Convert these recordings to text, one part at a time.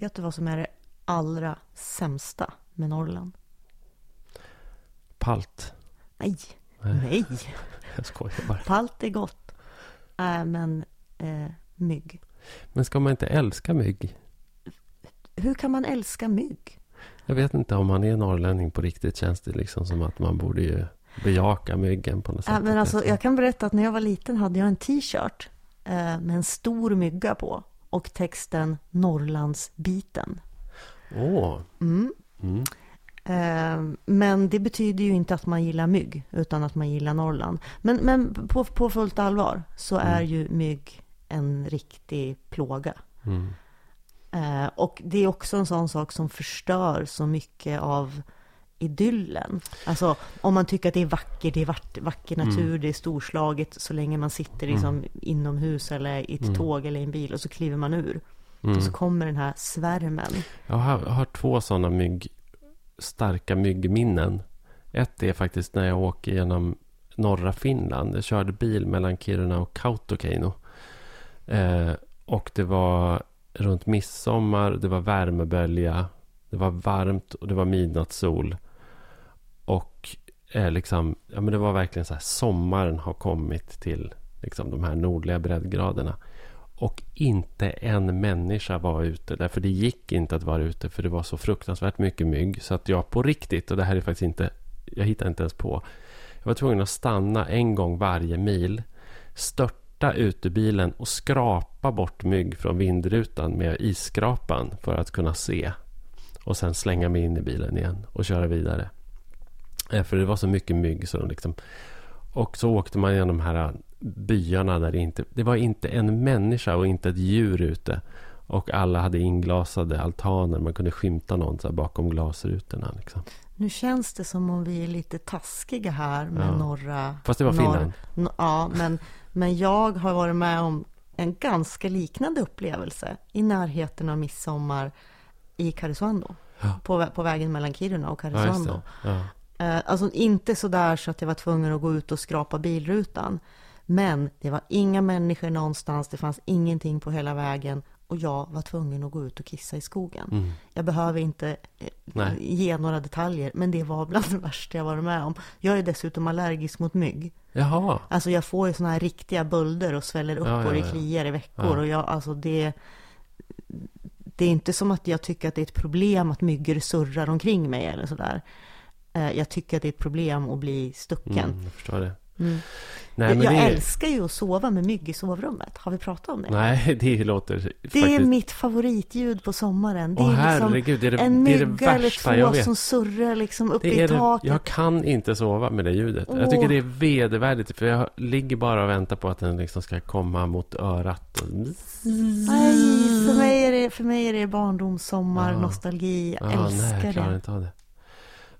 vet du vad som är det allra sämsta med Norrland? Palt. Nej, nej. Jag skojar bara. Palt är gott. Äh, men eh, mygg. Men ska man inte älska mygg? Hur kan man älska mygg? Jag vet inte om man är norrlänning på riktigt. Känns det liksom som att man borde ju bejaka myggen på något sätt. Äh, men alltså, jag kan berätta att när jag var liten hade jag en t-shirt eh, med en stor mygga på. Och texten Norrlandsbiten. Åh. Mm. Mm. Eh, men det betyder ju inte att man gillar mygg, utan att man gillar Norrland. Men, men på, på fullt allvar så är ju mygg en riktig plåga. Mm. Eh, och det är också en sån sak som förstör så mycket av idyllen. Alltså om man tycker att det är vackert, det är vack, vacker natur, det är storslaget så länge man sitter liksom inomhus eller i ett tåg eller i en bil och så kliver man ur. Och så kommer den här svärmen. Jag har, har två sådana mygg, starka myggminnen. Ett är faktiskt när jag åker genom norra Finland. Jag körde bil mellan Kiruna och Kautokeino. Eh, och det var runt midsommar, det var värmebölja, det var varmt och det var midnattssol. Och eh, liksom, ja, men det var verkligen så här, sommaren har kommit till liksom, de här nordliga breddgraderna. Och inte en människa var ute. Därför det gick inte att vara ute. För det var så fruktansvärt mycket mygg. Så att jag på riktigt, och det här är faktiskt inte... Jag hittar inte ens på. Jag var tvungen att stanna en gång varje mil. Störta ut ur bilen och skrapa bort mygg från vindrutan med isskrapan. För att kunna se. Och sen slänga mig in i bilen igen och köra vidare. Eh, För det var så mycket mygg. Så liksom, och så åkte man genom de här byarna där det inte... Det var inte en människa och inte ett djur ute. Och alla hade inglasade altaner. Man kunde skymta någon så bakom glasrutorna. Liksom. Nu känns det som om vi är lite taskiga här med Ja. norra... Fast det var norr- Finland. N- Ja, men, men jag har varit med om en ganska liknande upplevelse i närheten av midsommar i Karesuando. Ja. På, på vägen mellan Kiruna och Karesuando. Ja. Eh, alltså inte så där så att jag var tvungen att gå ut och skrapa bilrutan. Men det var inga människor någonstans, det fanns ingenting på hela vägen och jag var tvungen att gå ut och kissa i skogen. Mm. Jag behöver inte eh, Nej. ge några detaljer, men det var bland det värsta jag varit med om. Jag är dessutom allergisk mot mygg. Jaha. Alltså jag får ju såna här riktiga bölder och sväller upp Ja, och det ja. kliar i veckor. Och jag, alltså det, det är inte som att jag tycker att det är ett problem att myggor surrar omkring mig eller sådär. Eh, Jag tycker att det är ett problem att bli stucken. Mm, jag förstår det. Mm. Nej, jag men jag det älskar ju att sova med mygg i sovrummet. Har vi pratat om det? Nej, det låter det faktiskt... är mitt favoritljud på sommaren. Det Åh är liksom herregud, det är det, en det, det mygga eller jag två som surrar liksom uppe Det i det, taket. jag kan inte sova med det ljudet. Jag Åh. tycker det är vedervärdigt. För jag ligger bara och väntar på att den liksom ska komma mot örat. Och... Nej, för mig är det, för mig är det barndomssommar, Ja. nostalgi. Jag Ja, älskar nej, jag klarar det. inte av det.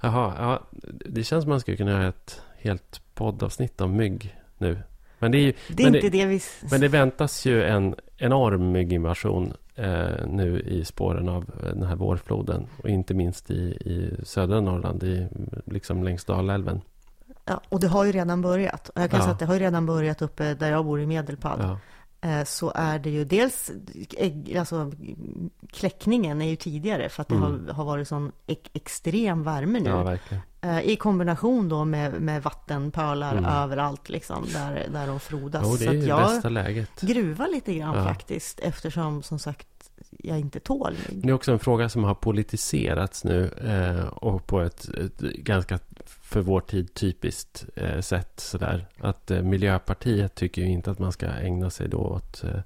Jaha, ja, det känns som man skulle kunna göra ett helt poddavsnitt om mygg nu. Men det, är ju, Det är inte det, vi... s- men det väntas ju en enorm mygginvasion eh, nu i spåren av den här vårfloden. Och inte minst i, i södra Norrland, i, liksom längs Dalälven. Ja, och det har ju redan börjat. Jag kan Ja. säga att det har ju redan börjat uppe där jag bor i Medelpad. Ja. Eh, Så är det ju dels, ägg, alltså kläckningen är ju tidigare för att det Mm. har, har varit sån ex, extrem värme nu. ja. Eh, I kombination då med, med vattenpölar Mm. överallt liksom, där, där de frodas. Jo, det Så är ju jag bästa läget. gruvar lite grann Ja. faktiskt eftersom som sagt jag inte tål. Det är också en fråga som har politiserats nu eh, och på ett, ett ganska för vår tid typiskt eh, sätt. Sådär. Att eh, Miljöpartiet tycker ju inte att man ska ägna sig då åt eh,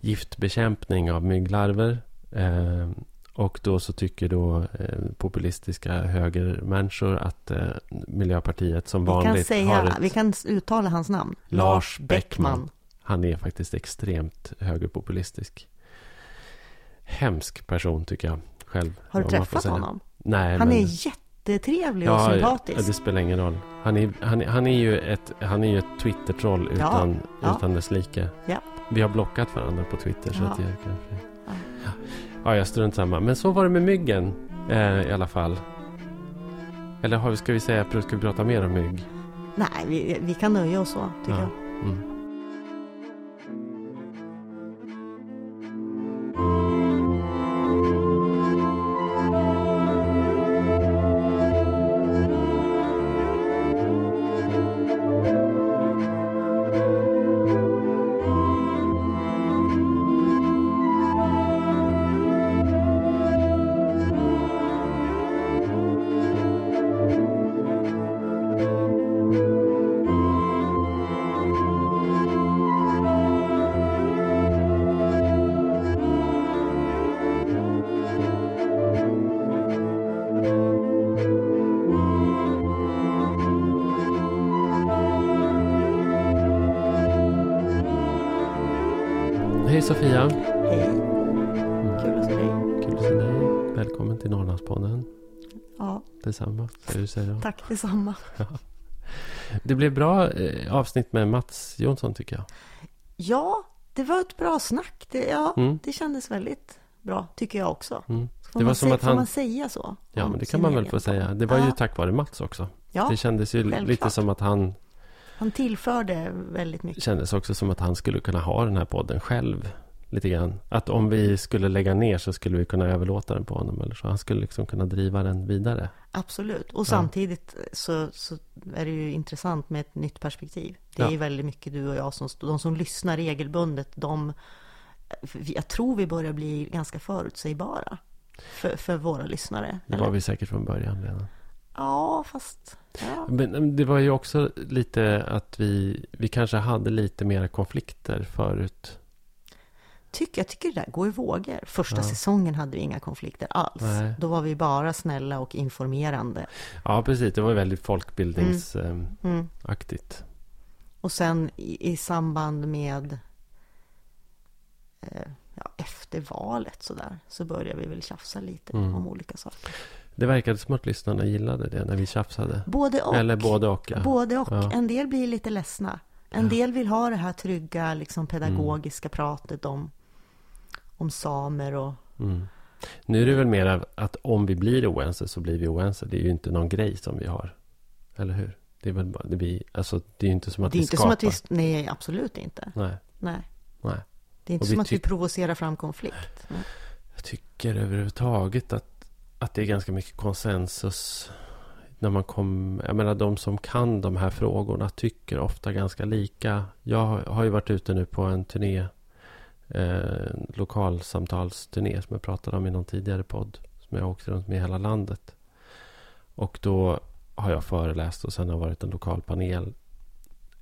giftbekämpning av mygglarver. Eh, och då så tycker då eh, populistiska högermänniskor att eh, Miljöpartiet som Vi kan, vanligt har säga, ett... vi kan uttala hans namn. Lars Beckman. Han är faktiskt extremt högerpopulistisk. Hemsk person tycker jag själv. Har du träffat honom? Nej, Han men... är jättetrevlig och ja, sympatisk. Ja, det spelar ingen roll. Han är, han, han är ju ett, han är ju ett Twitter-troll utan, ja. utan dess like. Vi har blockat varandra på Twitter. Så att jag kanske... Ja. Ja. ja, jag strunt samma. Men så var det med myggen eh, i alla fall. Eller har vi, ska vi säga, ska vi prata mer om mygg? Nej, vi, vi kan nöja oss så, tycker Ja. jag. Mm. Du säga. tack detsamma. Det blev bra eh, avsnitt med Mats Jonsson tycker jag. Ja, det var ett bra snack. Det, ja, Mm. det kändes väldigt bra, tycker jag också. Mm. Får, Det var som sä- att får han- man säga så? Ja, men det kan man väl få säga. Det var ju Ja. tack vare Mats också. Ja, Det kändes ju självklart. lite som att han han tillförde väldigt mycket. kändes också som att han skulle kunna ha den här podden själv. Lite grann. Att om vi skulle lägga ner så skulle vi kunna överlåta den på honom. Eller så. Han skulle liksom kunna driva den vidare. Absolut. Och samtidigt så, så är det ju intressant med ett nytt perspektiv. Det är Ja. ju väldigt mycket du och jag som, de som lyssnar regelbundet, de, jag tror vi börjar bli ganska förutsägbara för, för våra lyssnare. Det eller? var vi säkert från början redan. Ja, fast... Ja. Men men det var ju också lite att vi, vi kanske hade lite mera konflikter förut. Tycker, jag tycker det där går i vågor. Första Ja. säsongen hade vi inga konflikter alls. Nej. Då var vi bara snälla och informerande. Ja, precis. Det var väldigt folkbildningsaktigt. Mm. Och sen i, i samband med eh, ja, efter valet så där så började vi väl tjafsa lite Mm. om olika saker. Det verkade som att lyssnarna gillade det när vi tjafsade. Både och. Eller både och. Ja. Både och. Ja. En del blir lite ledsna. En del vill ha det här trygga, liksom pedagogiska pratet om, om samer och... Mm. Nu är det väl mer att om vi blir oense så blir vi oense. Det är ju inte någon grej som vi har. Eller hur? Det är väl bara, det blir, alltså det är ju inte som att det är vi inte skapar. som att vi... Nej, absolut inte. Nej, Nej. nej. Det är inte Och vi som att vi provocerar fram konflikt. Nej. Jag tycker överhuvudtaget att, att det är ganska mycket konsensus. När man kom, jag menar de som kan de här frågorna tycker ofta ganska lika. Jag har ju varit ute nu på en turné. Eh, lokalsamtalsturné som jag pratade om i någon tidigare podd. Som jag åkte runt med i hela landet. Och då har jag föreläst och sen har varit en lokal panel.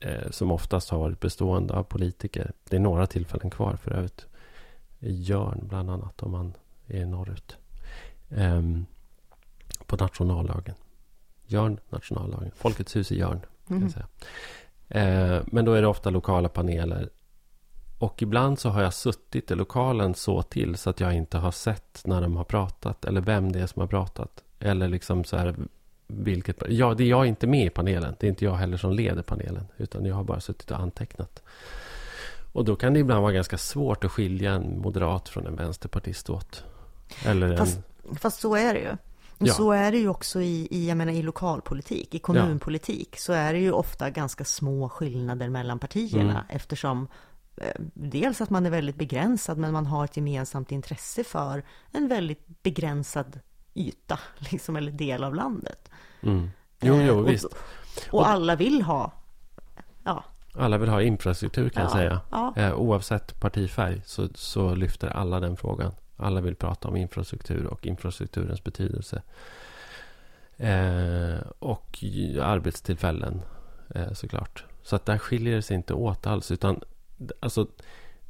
Eh, som oftast har varit bestående av politiker. Det är några tillfällen kvar för övrigt. I Jörn bland annat om man är norrut. Ehm, på nationaldagen. Jörn nationaldagen. Folkets hus i Jörn. Kan jag säga. Eh, men då är det ofta lokala paneler. Och ibland så har jag suttit i lokalen så till så att jag inte har sett när de har pratat. Eller vem det är som har pratat. Eller liksom så här vilket... Ja, det är jag inte med i panelen. Det är inte jag heller som leder panelen. Utan jag har bara suttit och antecknat. Och då kan det ibland vara ganska svårt att skilja en moderat från en vänsterpartist åt. Eller en... Fast, fast så är det ju. Ja. Så är det ju också i, i, jag menar, i lokalpolitik, i kommunpolitik. Så är det ju ofta ganska små skillnader mellan partierna. Mm. Eftersom dels att man är väldigt begränsad, men man har ett gemensamt intresse för en väldigt begränsad yta, liksom, eller del av landet. Mm. Jo, Eh, jo, och, visst. Och alla vill ha, ja, Alla vill ha infrastruktur kan jag Ja, säga. ja. Eh, oavsett partifärg så, så lyfter alla den frågan. Alla vill prata om infrastruktur och infrastrukturens betydelse. Eh, och arbetstillfällen eh, såklart. Så att där skiljer det sig inte åt alls. Utan alltså,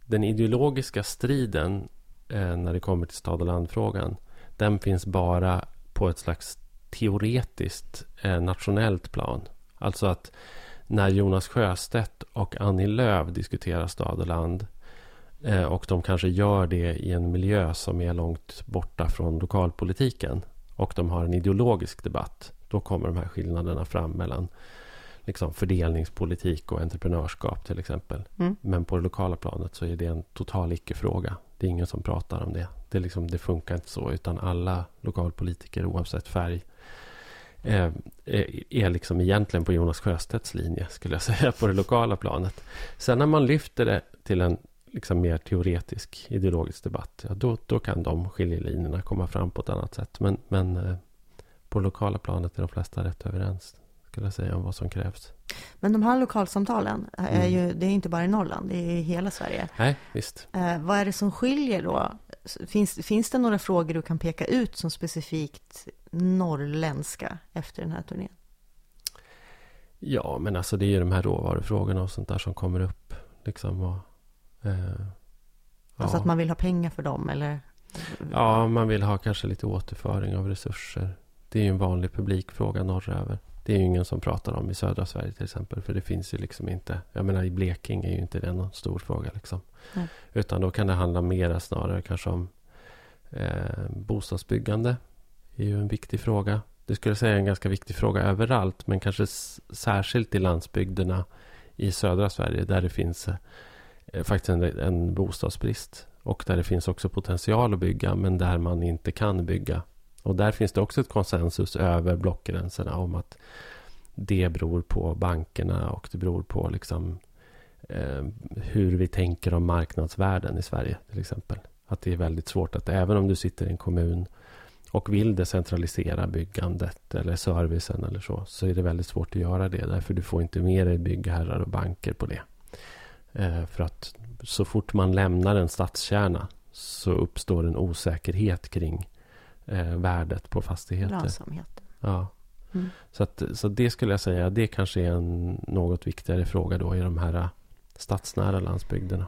den ideologiska striden eh, när det kommer till stad och landfrågan. Den finns bara på ett slags teoretiskt eh, nationellt plan. Alltså att när Jonas Sjöstedt och Annie Lööf diskuterar stad och land eh, och de kanske gör det i en miljö som är långt borta från lokalpolitiken och de har en ideologisk debatt då kommer de här skillnaderna fram mellan liksom, fördelningspolitik och entreprenörskap till exempel. Mm. Men på det lokala planet så är det en total icke-fråga. Det är ingen som pratar om det. Det, liksom, det funkar inte så utan alla lokalpolitiker oavsett färg eh, är liksom egentligen på Jonas Sjöstedts linje, skulle jag säga, på det lokala planet. Sen när man lyfter det till en liksom mer teoretisk ideologisk debatt, ja, då, då kan de skiljelinjerna komma fram på ett annat sätt. Men, men eh, på lokala planet är de flesta rätt överens, skulle jag säga, om vad som krävs. Men de här lokalsamtalen, är Mm. ju, det är inte bara i Norrland, det är i hela Sverige. Nej, visst. Eh, vad är det som skiljer då? Finns, finns det några frågor du kan peka ut som specifikt norrländska efter den här turnén? Ja, men alltså det är ju de här råvarufrågorna och sånt där som kommer upp. Liksom, och, eh, Alltså ja. att man vill ha pengar för dem eller? Ja, man vill ha kanske lite återföring av resurser. Det är ju en vanlig publikfråga norröver. Det är ju ingen som pratar om i södra Sverige till exempel. För det finns ju liksom inte. Jag menar i Blekinge är ju inte det någon stor fråga liksom. Nej. Utan då kan det handla mer snarare kanske om eh, bostadsbyggande. är ju en viktig fråga. Det skulle jag säga är en ganska viktig fråga överallt. Men kanske särskilt i landsbygderna i södra Sverige. Där det finns eh, faktiskt en, en bostadsbrist. Och där det finns också potential att bygga. Men där man inte kan bygga. Och där finns det också ett konsensus över blockgränserna om att det beror på bankerna och det beror på liksom eh, hur vi tänker om marknadsvärden i Sverige till exempel. Att det är väldigt svårt att även om du sitter i en kommun och vill decentralisera byggandet eller servicen eller så, så är det väldigt svårt att göra det. Därför du får inte med dig byggherrar och banker på det. Eh, för att så fort man lämnar en stadskärna så uppstår en osäkerhet kring eh, värdet på fastigheter. Lönsamhet. Ja. Mm. Så, att, så det skulle jag säga, det kanske är en något viktigare fråga då i de här eh, stadsnära landsbygderna.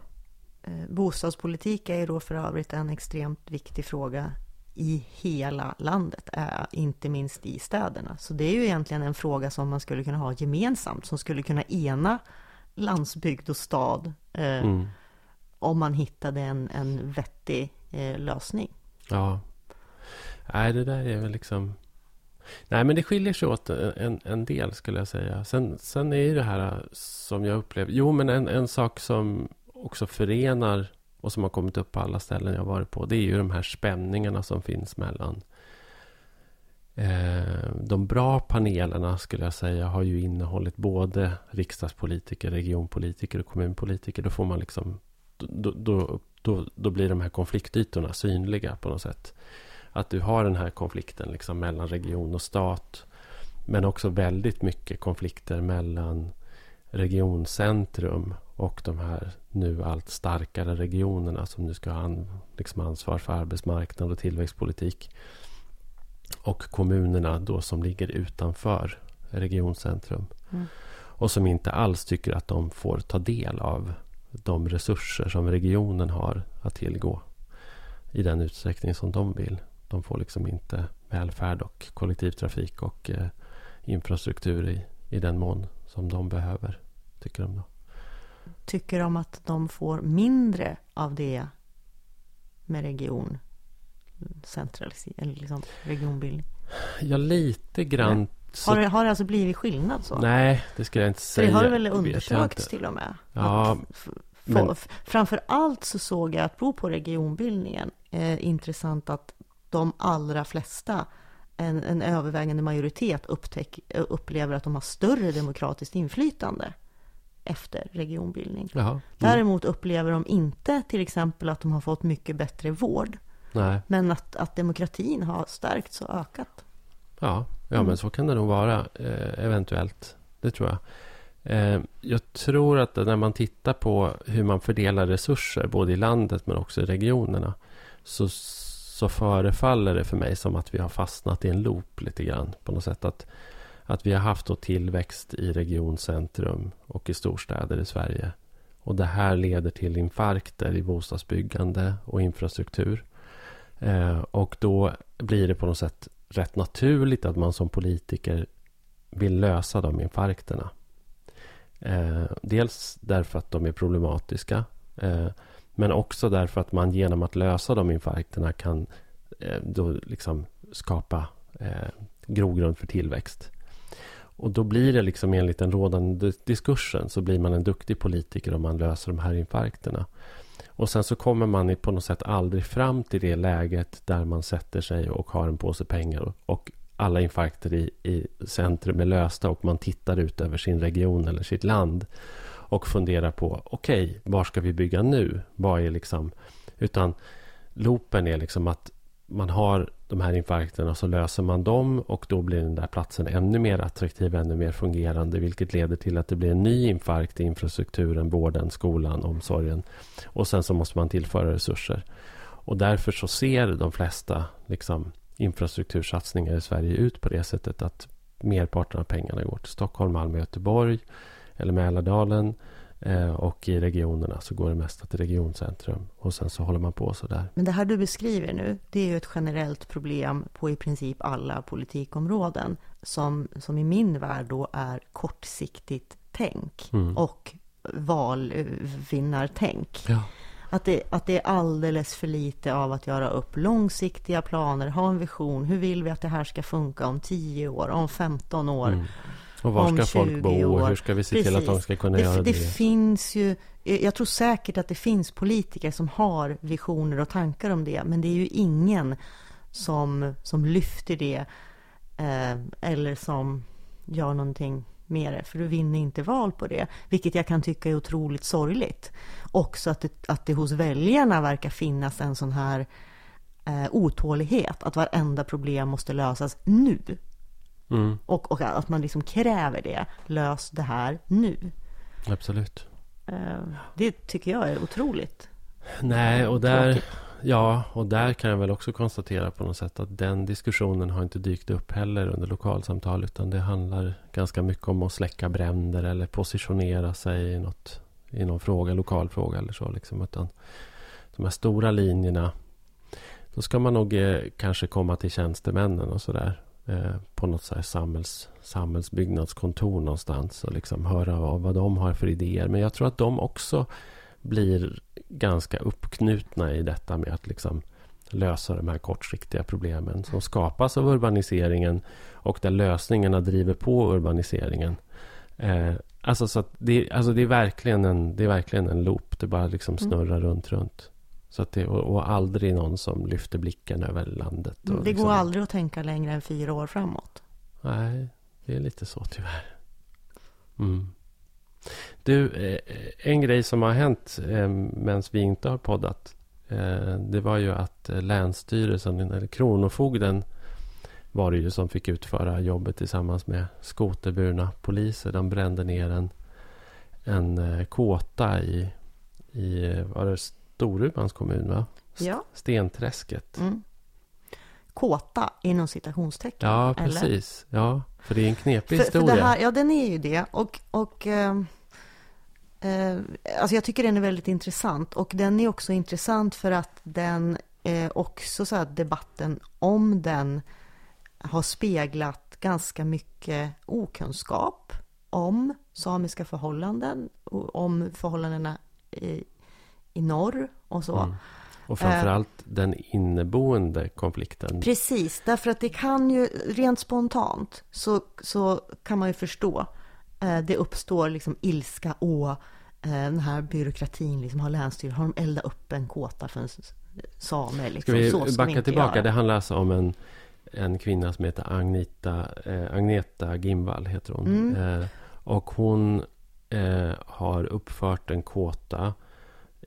Eh, Bostadspolitik är ju då för övrigt en extremt viktig fråga i hela landet, eh, inte minst i städerna. Så det är ju egentligen en fråga som man skulle kunna ha gemensamt, som skulle kunna ena landsbygd och stad eh, Mm. om man hittade en, en vettig eh, lösning. Ja. Nej, det där är väl liksom... Nej, men det skiljer sig åt en, en del skulle jag säga. Sen, sen är ju det här äh, som jag upplever... Jo, men en, en sak som också förenar och som har kommit upp på alla ställen jag varit på. Det är ju de här spänningarna som finns mellan... Eh, de bra panelerna skulle jag säga har ju innehållit både riksdagspolitiker, regionpolitiker och kommunpolitiker. Då får man liksom... Då, då, då, då blir de här konfliktytorna synliga på något sätt. Att du har den här konflikten liksom mellan region och stat. Men också väldigt mycket konflikter mellan regioncentrum och de här nu allt starkare regionerna som nu ska ha an, liksom ansvar för arbetsmarknad och tillväxtpolitik. Och kommunerna då som ligger utanför regioncentrum. Mm. Och som inte alls tycker att de får ta del av de resurser som regionen har att tillgå. I den utsträckning som de vill. De får liksom inte välfärd och kollektivtrafik och eh, infrastruktur i, i den mån som de behöver. Tycker de då. Tycker de att de får mindre av det med region centralisering, eller liksom regionbildning? Ja, lite grann. Så, Har det, har det alltså blivit skillnad så? nej, det ska jag inte För säga. det har väl undersökts till och med? Ja, men- Framför allt så såg jag att bo på regionbildningen är intressant att de allra flesta, en, en övervägande majoritet upptäck, upplever att de har större demokratiskt inflytande efter regionbildning. Mm. Däremot upplever de inte till exempel att de har fått mycket bättre vård, Nej. men att, att demokratin har stärkts och ökat. Ja, ja Mm. men så kan det nog vara eh, eventuellt. Det tror jag. Eh, jag tror att när man tittar på hur man fördelar resurser både i landet men också i regionerna så, så förefaller det för mig som att vi har fastnat i en loop lite grann på något sätt. Att, att vi har haft då tillväxt i regioncentrum och i storstäder i Sverige. Och det här leder till infarkter i bostadsbyggande och infrastruktur. Eh, och då blir det på något sätt rätt naturligt att man som politiker vill lösa de infarkterna. Eh, dels därför att de är problematiska. Eh, men också därför att man genom att lösa de infarkterna kan eh, då liksom skapa eh, grogrund för tillväxt. Och då blir det liksom enligt den rådande diskursen så blir man en duktig politiker om man löser de här infarkterna. Och sen så kommer man på något sätt aldrig fram till det läget där man sätter sig och har en påse pengar och, och alla infarkter i, i centrum är lösta och man tittar ut över sin region eller sitt land och fundera på okej, var ska vi bygga nu? Vad är liksom... Utan loopen är liksom att man har de här infarkterna så löser man dem och då blir den där platsen ännu mer attraktiv, ännu mer fungerande vilket leder till att det blir en ny infarkt i infrastrukturen, vården, skolan, omsorgen och sen så måste man tillföra resurser. Och därför så ser de flesta liksom, infrastruktursatsningar i Sverige ut på det sättet att merparten av pengarna går till Stockholm, Malmö, Göteborg eller Mälardalen Eh, och i regionerna så går det mesta till regioncentrum. Och sen så håller man på sådär. Men det här du beskriver nu, det är ju ett generellt problem på i princip alla politikområden. Som, som i min värld då är kortsiktigt tänk Mm. och valvinnartänk. Ja. Att det, att det är alldeles för lite av att göra upp långsiktiga planer, ha en vision. Hur vill vi att det här ska funka om 10 år, om 15 år? Mm. Och var ska folk 20 bo och hur ska vi se till att de Precis. ska kunna det, göra det? det finns ju, jag tror säkert att det finns politiker som har visioner och tankar om det, men det är ju ingen som, som lyfter det eh, eller som gör någonting med det, för du vinner inte val på det, vilket jag kan tycka är otroligt sorgligt. Också att det, att det hos väljarna verkar finnas en sån här eh, otålighet, att varenda problem måste lösas nu. Mm, Och, och att man liksom kräver det. Lös det här nu. absolut. Eh, Det tycker jag är otroligt. Nej, och där, Tråkigt. ja, och där kan jag väl också konstatera på något sätt att den diskussionen har inte dykt upp heller under lokalsamtal. Utan det handlar ganska mycket om att släcka bränder eller positionera sig i, något, i någon fråga, lokal fråga eller så. Liksom. Utan de här stora linjerna, då ska man nog eh, kanske komma till tjänstemännen och sådär. Eh, på något så här samhälls, samhällsbyggnadskontor någonstans och liksom höra av vad de har för idéer. Men jag tror att de också blir ganska uppknutna i detta med att liksom lösa de här kortsiktiga problemen som skapas av urbaniseringen och där lösningarna driver på urbaniseringen. Eh, alltså så det, alltså det, är verkligen en, det är verkligen en loop. Det bara liksom Mm. snurrar runt, runt. Så att det, och, och aldrig någon som lyfter blicken över landet. Det liksom, går aldrig att tänka längre än fyra år framåt. Nej, det är lite så tyvärr. Mm. Du, eh, en grej som har hänt eh, medan vi inte har poddat. Eh, det var ju att Länsstyrelsen, eller Kronofogden var det ju som fick utföra jobbet tillsammans med skoterburna poliser. De brände ner en, en kåta i, i var det Storumans kommun, va? Ja. Stenträsket. Mm. Kåta inom citationstecken. Ja, eller? precis. Ja, för det är en knepig För, för historia. det här, ja, den är ju det. Och, och eh, eh, alltså jag tycker den är väldigt intressant. Och den är också intressant för att den eh, också så här, debatten om den har speglat ganska mycket okunskap om samiska förhållanden, om förhållandena i, i norr och så. Mm. Och framförallt den inneboende konflikten. Precis, därför att det kan ju rent spontant så, så kan man ju förstå. Eh, det uppstår liksom ilska och eh, den här byråkratin liksom har länsstyrelsen, har de eldat upp en kåta för en same liksom. Ska vi så ska backa inte tillbaka? göra. Det handlar alltså om en, en kvinna som heter Agneta, eh, Agneta Gimvall. Heter hon. Mm. Eh, och hon eh, har uppfört en kåta eh,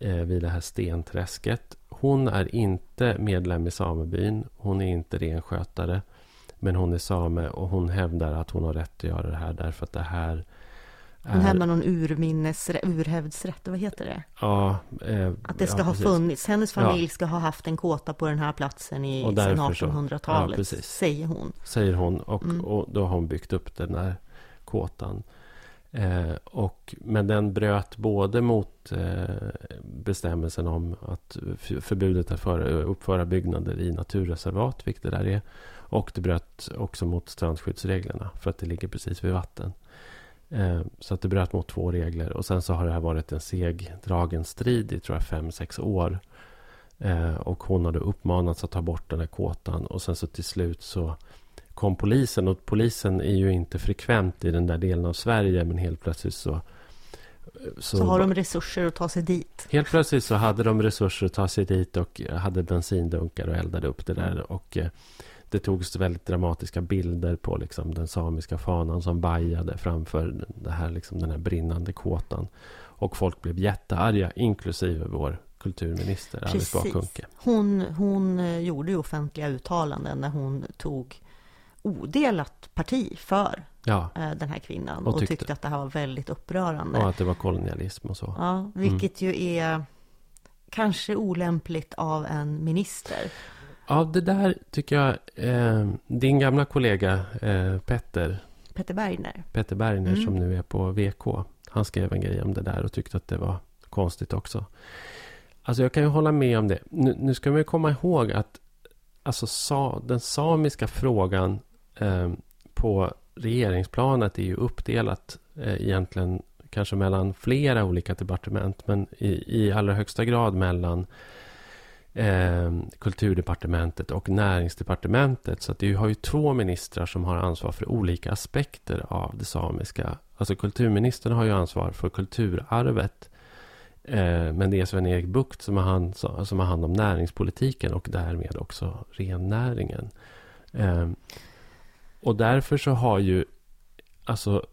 vid det här stenträsket. Hon är inte medlem i samebyn. Hon är inte renskötare. Men hon är same och hon hävdar att hon har rätt att göra det här därför att det här Hon hävdar någon urminnesrätt, urhävdsrätt, vad heter det? Ja, eh, Att det ska ja, ha funnits, hennes familj Ja. ska ha haft en kåta på den här platsen i, Och sedan därför så- ja, 1800-talet, precis. säger hon. Säger hon. Och, Mm. och då har hon byggt upp den där kåtan. Eh, och, men den bröt både mot eh, bestämmelsen om att förbudet att föra, uppföra byggnader i naturreservat, vilket det där är. Och det bröt också mot strandskyddsreglerna för att det ligger precis vid vatten. Eh, så att det bröt mot två regler. Och sen så har det här varit en segdragen strid i tror jag fem, sex år. Eh, och hon hade uppmanats att ta bort den här kåtan. Och sen så till slut så kom polisen. Och polisen är ju inte frekvent i den där delen av Sverige. Men helt plötsligt så... Så, har de resurser att ta sig dit. Helt plötsligt så hade de resurser att ta sig dit och hade bensindunkar och eldade upp det där. Och eh, det togs väldigt dramatiska bilder på liksom den samiska fanan som bajade framför det här, liksom den här brinnande kåtan. Och folk blev jättearga, inklusive vår kulturminister Alice Bah Precis. Hon, hon eh, gjorde ju offentliga uttalanden när hon tog odelat parti för Ja, eh, den här kvinnan Och och tyckte- tyckte, att det här var väldigt upprörande. och att det var kolonialism och så. Ja, vilket ju är kanske olämpligt av en minister. Ja, det där tycker jag... Eh, din gamla kollega eh, Petter, Petter Bergner. Petter Bergner Mm. som nu är på VK. Han skrev en grej om det där och tyckte att det var konstigt också. Alltså jag kan ju hålla med om det. Nu, nu ska man komma ihåg att alltså, sa, den samiska frågan Eh, på regeringsplanet är ju uppdelat eh, egentligen kanske mellan flera olika departement men i, i allra högsta grad mellan eh, kulturdepartementet och näringsdepartementet. Så att det har ju två ministrar som har ansvar för olika aspekter av det samiska. Alltså kulturministern har ju ansvar för kulturarvet. Eh, men det är Sven-Erik Bucht som har, hand, som har hand om näringspolitiken och därmed också rennäringen. Eh, och därför så har ju alltså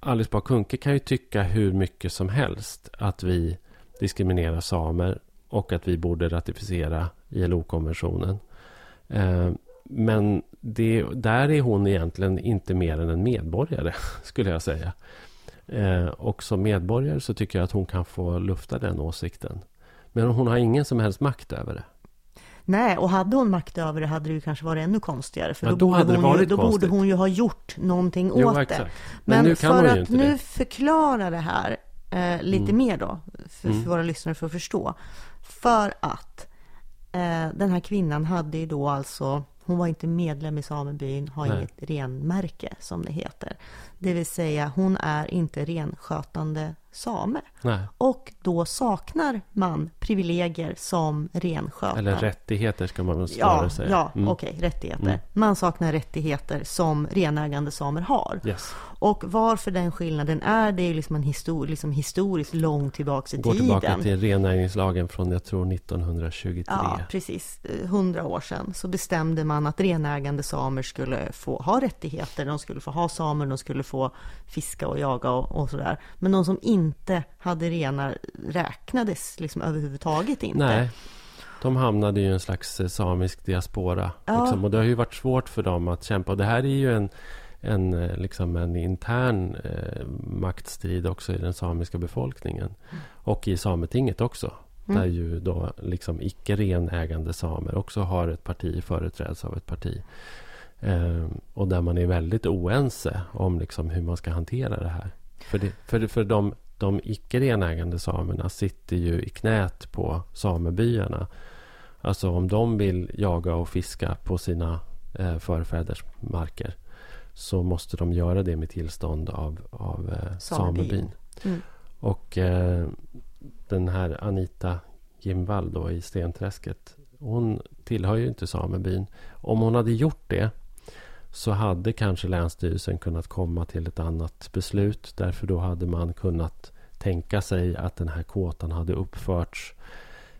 Alice Bah Kuhnke kan ju tycka hur mycket som helst att vi diskriminerar samer och att vi borde ratificera ILO-konventionen. Eh, men det, där är hon egentligen inte mer än en medborgare, skulle jag säga. Eh, och som medborgare så tycker jag att hon kan få lufta den åsikten. Men hon har ingen som helst makt över det. Nej, och hade hon makt över det hade det ju kanske varit ännu konstigare. För ja, då, då, borde, hon ju, då borde hon ju ha gjort någonting jo, åt exakt. det. Men, Men för att nu det. förklara det här eh, lite mm. mer då, för, mm. för våra lyssnare för att förstå. För att eh, den här kvinnan hade ju då alltså, hon var inte medlem i samebyn, har Nej. inget renmärke som det heter. Det vill säga hon är inte renskötande same. Nej. Och då saknar man privilegier som renskötare. Eller rättigheter ska man väl snarare ja, säga. Ja, mm. okej, okay, rättigheter. Mm. Man saknar rättigheter som renägande samer har. Yes. Och varför den skillnaden är, det är liksom en histor liksom historiskt långt tillbaka i Går tiden. Går tillbaka till rennäringslagen från, jag tror, 1923. Ja, precis. Hundra år sedan så bestämde man att renägande samer skulle få ha rättigheter. De skulle få ha samer, de skulle få fiska och jaga och, och sådär. Men de som inte hade renar räknades liksom överhuvudtaget inte. Nej. De hamnade i en slags eh, samisk diaspora. Ja. Liksom, och det har ju varit svårt för dem att kämpa. Och det här är ju en, en, eh, liksom en intern eh, maktstrid också i den samiska befolkningen. Mm. Och i Sametinget också. Mm. Där ju då liksom icke renägande samer också har ett parti, företräds av ett parti. Eh, och där man är väldigt oense om liksom hur man ska hantera det här. För, det, för, för de, de icke renägande samerna sitter ju i knät på samebyarna. Alltså om de vill jaga och fiska på sina eh, förfäders marker så måste de göra det med tillstånd av, av eh, samebyn. Mm. Och eh, den här Anita Gimvall då i Stenträsket hon tillhör ju inte samebyn. Om hon hade gjort det så hade kanske Länsstyrelsen kunnat komma till ett annat beslut. Därför då hade man kunnat tänka sig att den här kåtan hade uppförts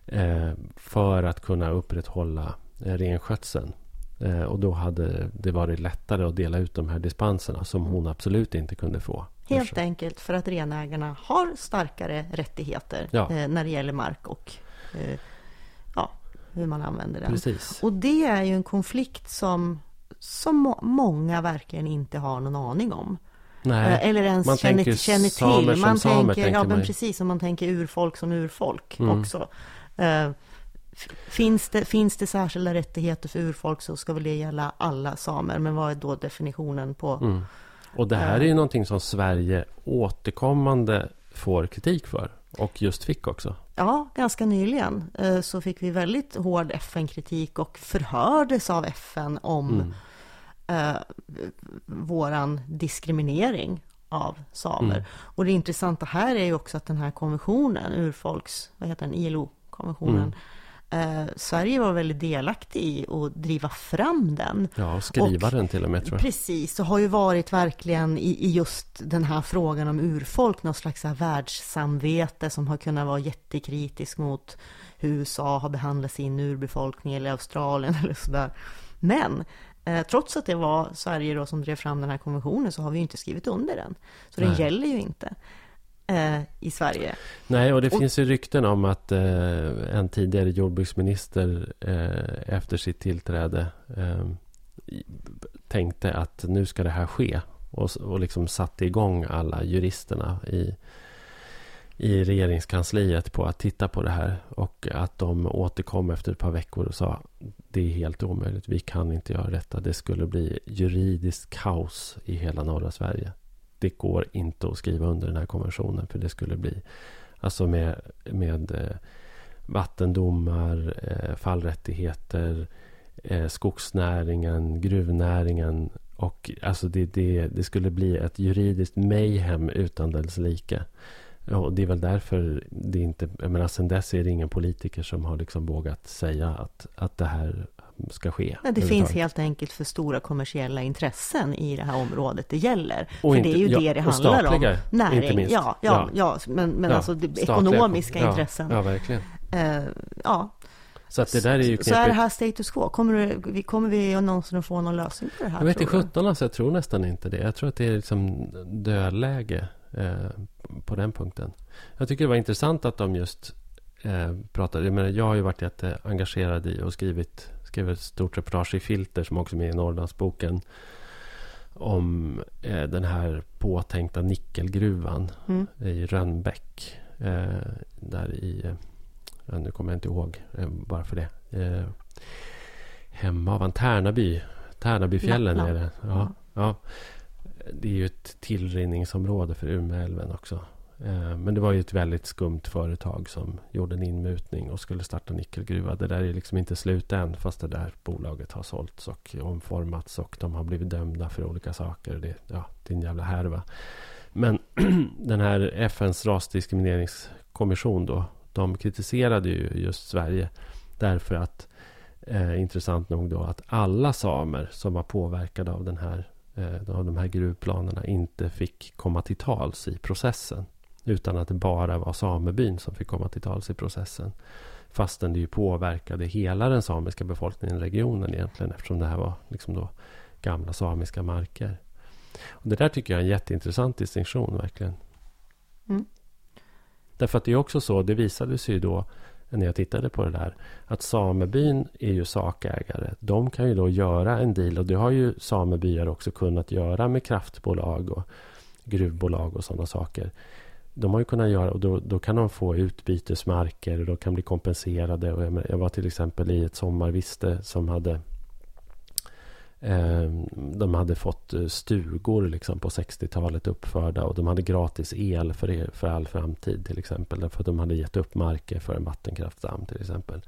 eh, för att kunna upprätthålla eh, renskötseln. Eh, och då hade det varit lättare att dela ut de här dispenserna som hon absolut inte kunde få. Helt Kanske. enkelt för att renägarna har starkare rättigheter ja. eh, när det gäller mark och eh, ja, hur man använder den. Precis. Och det är ju en konflikt som som må många verkligen inte har någon aning om. Nej, eh, Eller ens man känner, känner till. Man samer, tänker, tänker ja, men precis som man tänker urfolk som urfolk mm. också. Uh, finns, det, finns det särskilda rättigheter för urfolk så ska väl det gälla alla samer. Men vad är då definitionen på? Mm. Och det här är ju någonting som Sverige återkommande får kritik för. Och just fick också. Ja, ganska nyligen så fick vi väldigt hård FN-kritik och förhördes av FN om mm eh, våran diskriminering av samer. Mm. Och det intressanta här är ju också att den här konventionen, urfolks, vad heter den, ILO-konventionen, mm. eh, Sverige var väldigt delaktig i att driva fram den. Ja, och skriva och, den till och med tror jag. Precis, och har ju varit verkligen i, i just den här frågan om urfolk, någon slags världssamvete som har kunnat vara jättekritisk mot hur USA har behandlat sin urbefolkning eller Australien eller sådär. Men trots att det var Sverige då som drev fram den här konventionen så har vi ju inte skrivit under den. Så Nej. den gäller ju inte eh, i Sverige. Nej, och det och, finns ju rykten om att eh, en tidigare jordbruksminister eh, efter sitt tillträde eh, tänkte att nu ska det här ske. Och, och liksom satte igång alla juristerna i, i regeringskansliet på att titta på det här. Och att de återkom efter ett par veckor och sa det är helt omöjligt. Vi kan inte göra detta. Det skulle bli juridiskt kaos i hela norra Sverige. det går inte att skriva under den här konventionen. För det skulle bli, alltså med, med eh, vattendomar, eh, fallrättigheter, eh, skogsnäringen, gruvnäringen. Och alltså det, det, det skulle bli ett juridiskt mayhem utan dess like. Och det är väl därför det inte... Jag menar, sen dess är det ingen politiker som har liksom vågat säga att, att det här ska ske. Ja, det finns helt enkelt för stora kommersiella intressen i det här området det gäller. Och för inte- det är ju ja, det det handlar statliga, om. Näring, inte minst. ja, ja, ja, men, men Ja, alltså ekonomiska ja, intressen. Ja, verkligen. Eh, ja. Så att det där är ju Så är det här status quo. Kommer, vi, kommer vi någonsin att få någon lösning på det här? Jag vet inte sjutton alltså, jag tror nästan inte det. Jag tror att det är liksom dödläge eh, på den punkten. Jag tycker det var intressant att de just eh, pratade. Jag, menar, jag har ju varit jätteengagerad i och skrivit, skrivit ett stort reportage i Filter som också är med i Norrlandsboken. Om eh, den här påtänkta nickelgruvan Mm. i Rönnbäck. Eh, där i... Eh, ja, nu kommer jag inte ihåg eh, bara för det. Eh, Hemavan, Tärnaby. Tärnabyfjällen är det. Ja, ja. Det är ju ett tillrinningsområde för Umeälven också. Eh, men det var ju ett väldigt skumt företag som gjorde en inmutning och skulle starta nickelgruva. Det där är liksom inte slut än fast det där bolaget har sålts och omformats och de har blivit dömda för olika saker. Det, ja, det är en jävla härva. Men den här FNs rasdiskrimineringskommission då. De kritiserade ju just Sverige därför att eh, intressant nog då att alla samer som var påverkade av den här av de här gruvplanerna inte fick komma till tals i processen. Utan att det bara var samebyn som fick komma till tals i processen. Fastän det ju påverkade hela den samiska befolkningen i regionen egentligen. Eftersom det här var liksom då gamla samiska marker. Och det där tycker jag är en jätteintressant distinktion verkligen. Mm. Därför att det är också så, det visade sig ju då när jag tittade på det där. Att samebyn är ju sakägare. De kan ju då göra en deal. Och det har ju samebyar också kunnat göra med kraftbolag och gruvbolag och sådana saker. De har ju kunnat göra och då, då kan de få utbytesmarker och de kan bli kompenserade. Och jag, jag var till exempel i ett sommarviste som hade de hade fått eh, stugor liksom på 60-talet uppförda och de hade gratis el för, er, för all framtid till exempel. Därför att de hade gett upp marker för en vattenkraftsdamm till exempel.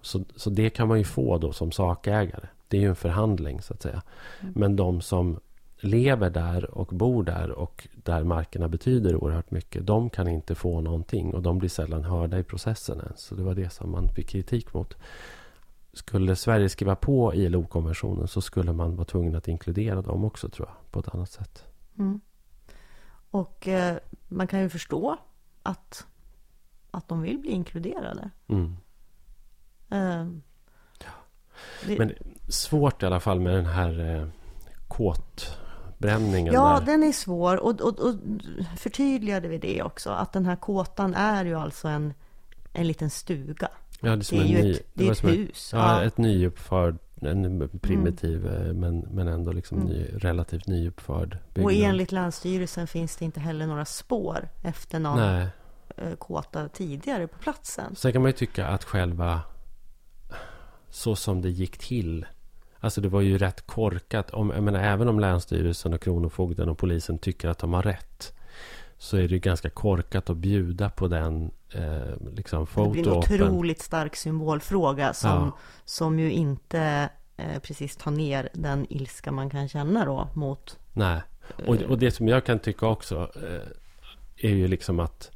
Så, så det kan man ju få då som sakägare. Det är ju en förhandling så att säga. Mm. Men de som lever där och bor där och där markerna betyder oerhört mycket. De kan inte få någonting och de blir sällan hörda i processen ens. Så det var det som man fick kritik mot. Skulle Sverige skriva på ILO-konventionen så skulle man vara tvungen att inkludera dem också tror jag. På ett annat sätt. Mm. Och eh, man kan ju förstå att, att de vill bli inkluderade. Mm. Eh, det, Men svårt i alla fall med den här eh, kåtbränningen. ja, där. den är svår. Och, och, och förtydligade vi det också. Att den här kåtan är ju alltså en, en liten stuga. Ja, det är, Det är ju ny, ett, det är ett hus. Ja, ett nyuppförd, en primitiv eh, men, men ändå liksom Mm. ny, relativt nyuppförd byggnad. Och enligt Länsstyrelsen finns det inte heller några spår efter någon Nej, eh, kåta tidigare på platsen. sen kan man ju tycka att själva så som det gick till. Alltså det var ju rätt korkat. Om, jag menar, även om Länsstyrelsen och Kronofogden och polisen tycker att de har rätt. Så är det ganska korkat att bjuda på den eh, liksom Det blir en otroligt stark symbolfråga som, Ja. som ju inte eh, precis tar ner den ilska man kan känna då mot Nej, och, och det som jag kan tycka också eh, är ju liksom att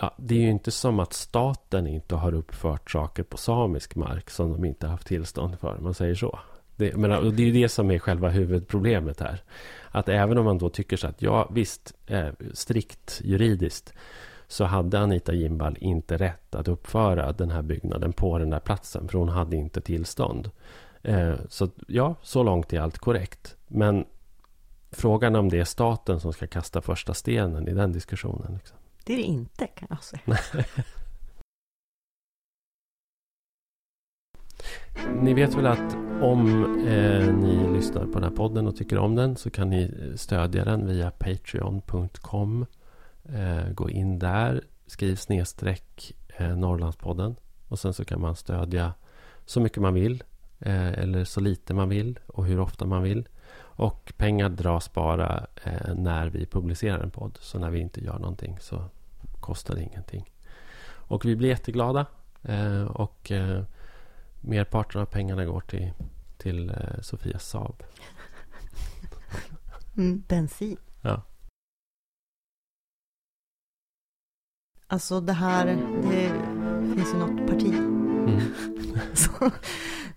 ja, det är ju inte som att staten inte har uppfört saker på samisk mark som de inte haft tillstånd för, om man säger så. Det, men, och det är ju det som är själva huvudproblemet här. Att även om man då tycker så att ja, visst, eh, strikt juridiskt så hade Anita Gimbal inte rätt att uppföra den här byggnaden på den där platsen, för hon hade inte tillstånd. Eh, så ja, så långt är allt korrekt. Men frågan om det är staten som ska kasta första stenen i den diskussionen. Liksom. Det är det inte kan jag säga. Ni vet väl att om eh, ni lyssnar på den här podden och tycker om den så kan ni eh, stödja den via patreon.com. Eh, gå in där, skriv snedstreck eh, Norrlandspodden och sen så kan man stödja så mycket man vill eh, eller så lite man vill och hur ofta man vill. Och pengar dras bara eh, när vi publicerar en podd. Så när vi inte gör någonting så kostar det ingenting. Och vi blir jätteglada. Eh, och eh, merparten av pengarna går till, till eh, Sofias Saab. Mm, bensin. Ja. Alltså det här, det finns ju något parti Mm. som,